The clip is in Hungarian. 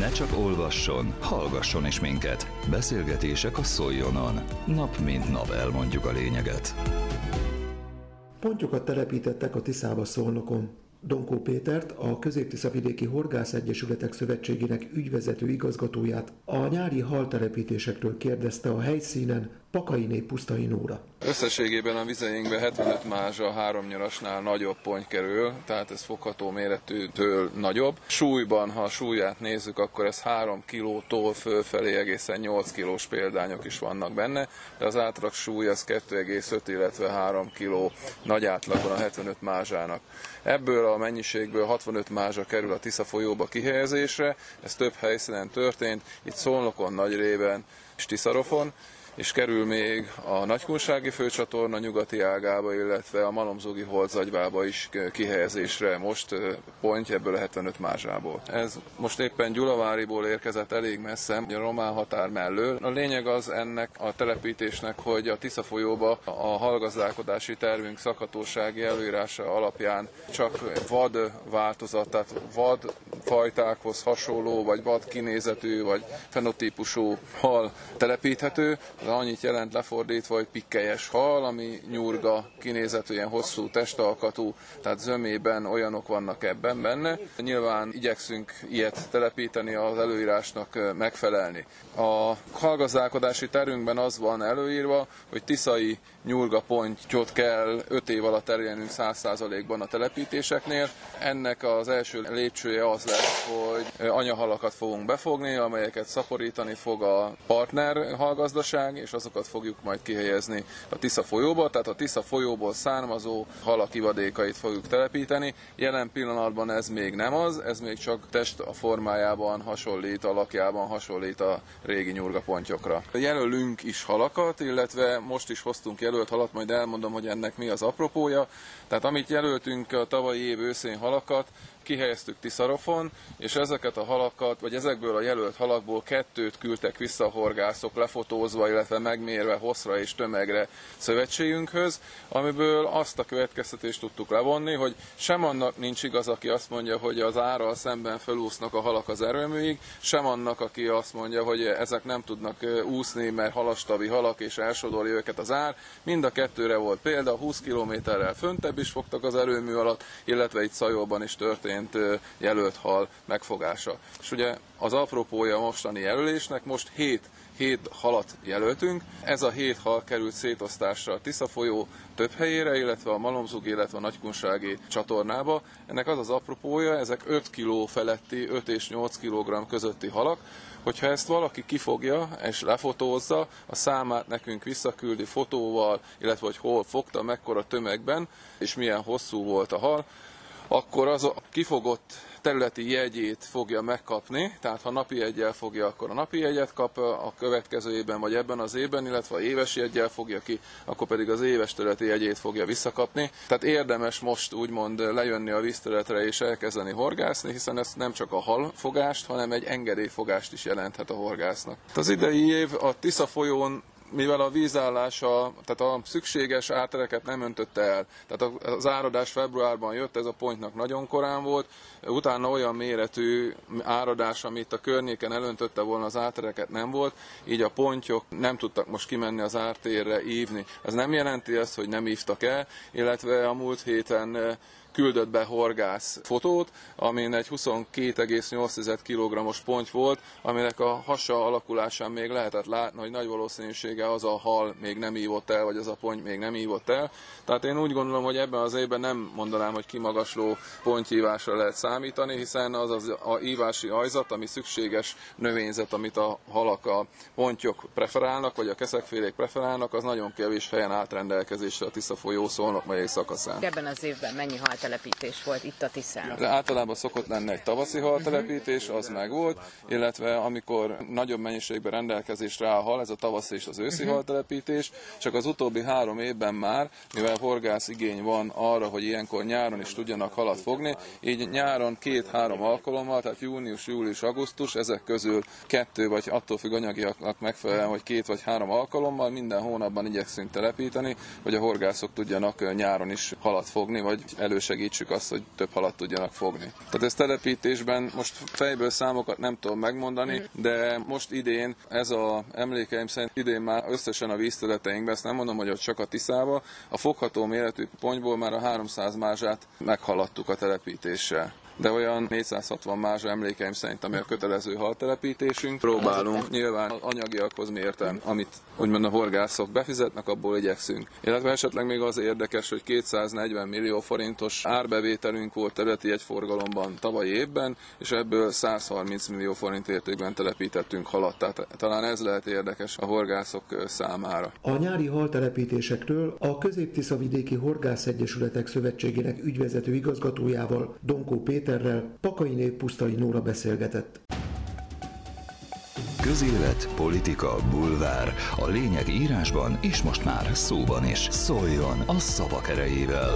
Ne csak olvasson, hallgasson is minket. Beszélgetések a Szoljonon. Nap mint nap elmondjuk a lényeget. Pontyokat telepítettek a Tiszába Szolnokon. Donkó Pétert, a Közép-Tiszavidéki Horgász Egyesületek Szövetségének ügyvezető igazgatóját a nyári haltelepítésekről kérdezte a helyszínen Pakainé Pusztai Nóra. Összességében a vizeinkbe 75 mázsa három nyarasnál nagyobb pont kerül, tehát ez fogható méretűtől nagyobb. Súlyban, ha a súlyát nézzük, akkor ez 3 kilótól fölfelé egészen 8 kilós példányok is vannak benne, de az átlag súly az 2,5, illetve 3 kiló nagy átlagban a 75 mázsának. Ebből a mennyiségből 65 mázsa kerül a Tisza folyóba kihelyezésre, ez több helyszínen történt, itt Szolnokon, Nagyrében és Tiszarofon, és kerül még a Nagykunsági főcsatorna nyugati ágába, illetve a Malomzogi holzagyvába is kihelyezésre most pontja ebből a 75 mázsából. Ez most éppen Gyulaváriból érkezett elég messze, a román határ mellől. A lényeg az ennek a telepítésnek, hogy a Tisza folyóba a hallgazdálkodási tervünk szakhatósági előírása alapján csak vad változat, tehát vad fajtákhoz hasonló, vagy vad kinézetű, vagy fenotípusú hal telepíthető. Az annyit jelent lefordítva, hogy pikkelyes hal, ami nyurga kinézetű, ilyen hosszú testalkatú, tehát zömében olyanok vannak ebben benne. Nyilván igyekszünk ilyet telepíteni, az előírásnak megfelelni. A hallgazdálkodási terünkben az van előírva, hogy tiszai nyurga pontyot kell 5 év alatt elérnünk 100%-ban a telepítéseknél. Ennek az első lépcsője az lesz, hogy anyahalakat fogunk befogni, amelyeket szaporítani fog a partner hallgazdaság, és azokat fogjuk majd kihelyezni a Tisza folyóba, tehát a Tisza folyóból származó halak ivadékait fogjuk telepíteni. Jelen pillanatban ez még nem az, ez még csak test a formájában hasonlít, alakjában hasonlít a régi nyurgapontyokra. Jelölünk is halakat, illetve most is hoztunk jelölt halat, majd elmondom, hogy ennek mi az apropója. Tehát amit jelöltünk a tavalyi év őszén halakat, kihelyeztük Tiszarofon, és ezeket a halakat, vagy ezekből a jelölt halakból kettőt küldtek vissza a horgászok lefotózva, illetve megmérve hosszra és tömegre szövetségünkhöz, amiből azt a következtetést tudtuk levonni, hogy sem annak nincs igaz, aki azt mondja, hogy az árral szemben felúsznak a halak az erőműig, sem annak, aki azt mondja, hogy ezek nem tudnak úszni, mert halastavi halak és elsodorja őket az ár. Mind a kettőre volt példa, 20 kilométerrel föntebb is fogtak az erőmű alatt, illetve itt Szajóban is történt történt jelölt hal megfogása. És ugye az apropója mostani jelölésnek most 7 hét halat jelöltünk. Ez a hét hal került szétosztásra a Tisza folyó több helyére, illetve a Malomzug, illetve a Nagykunsági csatornába. Ennek az az apropója, ezek 5 kg feletti, 5 és 8 kg közötti halak. Hogyha ezt valaki kifogja és lefotózza, a számát nekünk visszaküldi fotóval, illetve hogy hol fogta, mekkora tömegben, és milyen hosszú volt a hal, akkor az a kifogott területi jegyét fogja megkapni, tehát ha napi jegyel fogja, akkor a napi jegyet kap a következő évben, vagy ebben az évben, illetve ha éves jegyel fogja ki, akkor pedig az éves területi jegyét fogja visszakapni. Tehát érdemes most úgymond lejönni a vízterületre és elkezdeni horgászni, hiszen ez nem csak a halfogást, hanem egy engedélyfogást is jelenthet a horgásznak. Az idei év a Tisza folyón mivel a vízállása, tehát a szükséges átereket nem öntötte el. Tehát az áradás februárban jött, ez a pontnak nagyon korán volt, utána olyan méretű áradás, amit a környéken elöntötte volna az átereket nem volt, így a pontyok nem tudtak most kimenni az ártérre ívni. Ez nem jelenti azt, hogy nem ívtak el, illetve a múlt héten küldött be horgász fotót, amin egy 22,8 kg-os ponty volt, aminek a hasa alakulásán még lehetett látni, hogy nagy valószínűsége az a hal még nem ívott el, vagy az a ponty még nem ívott el. Tehát én úgy gondolom, hogy ebben az évben nem mondanám, hogy kimagasló pontyívásra lehet számítani, hiszen az az a ívási ajzat, ami szükséges növényzet, amit a halak, a pontyok preferálnak, vagy a keszekfélék preferálnak, az nagyon kevés helyen állt rendelkezésre a Tisza folyó Szolnok megyei szakaszán. Ebben az évben mennyi hal haltelepítés volt itt a Tiszán. De általában szokott lenni egy tavaszi haltelepítés, az meg volt, illetve amikor nagyobb mennyiségben rendelkezésre áll hal, ez a tavaszi és az őszi uh-huh. haltelepítés, csak az utóbbi három évben már, mivel horgász igény van arra, hogy ilyenkor nyáron is tudjanak halat fogni, így nyáron két-három alkalommal, tehát június, július, augusztus, ezek közül kettő, vagy attól függ anyagiaknak megfelelően, hogy két vagy három alkalommal minden hónapban igyekszünk telepíteni, hogy a horgászok tudjanak nyáron is halat fogni, vagy elős segítsük azt, hogy több halat tudjanak fogni. Tehát ez telepítésben most fejből számokat nem tudom megmondani, de most idén ez a emlékeim szerint idén már összesen a vízterületeinkben, ezt nem mondom, hogy ott csak a Tiszába, a fogható méretű ponyból már a 300 mázsát meghaladtuk a telepítéssel de olyan 460 mázsa emlékeim szerint, ami a kötelező haltelepítésünk. Próbálunk nyilván anyagiakhoz mérten, amit úgymond a horgászok befizetnek, abból igyekszünk. Illetve esetleg még az érdekes, hogy 240 millió forintos árbevételünk volt területi egyforgalomban tavaly évben, és ebből 130 millió forint értékben telepítettünk halat. Tehát talán ez lehet érdekes a horgászok számára. A nyári haltelepítésekről a Közép-Tiszavidéki Horgászegyesületek Szövetségének ügyvezető igazgatójával Donkó Péter Péterrel Pakainé Pusztai Nóra beszélgetett. Közélet, politika, bulvár. A lényeg írásban és most már szóban is. Szóljon a szavak erejével!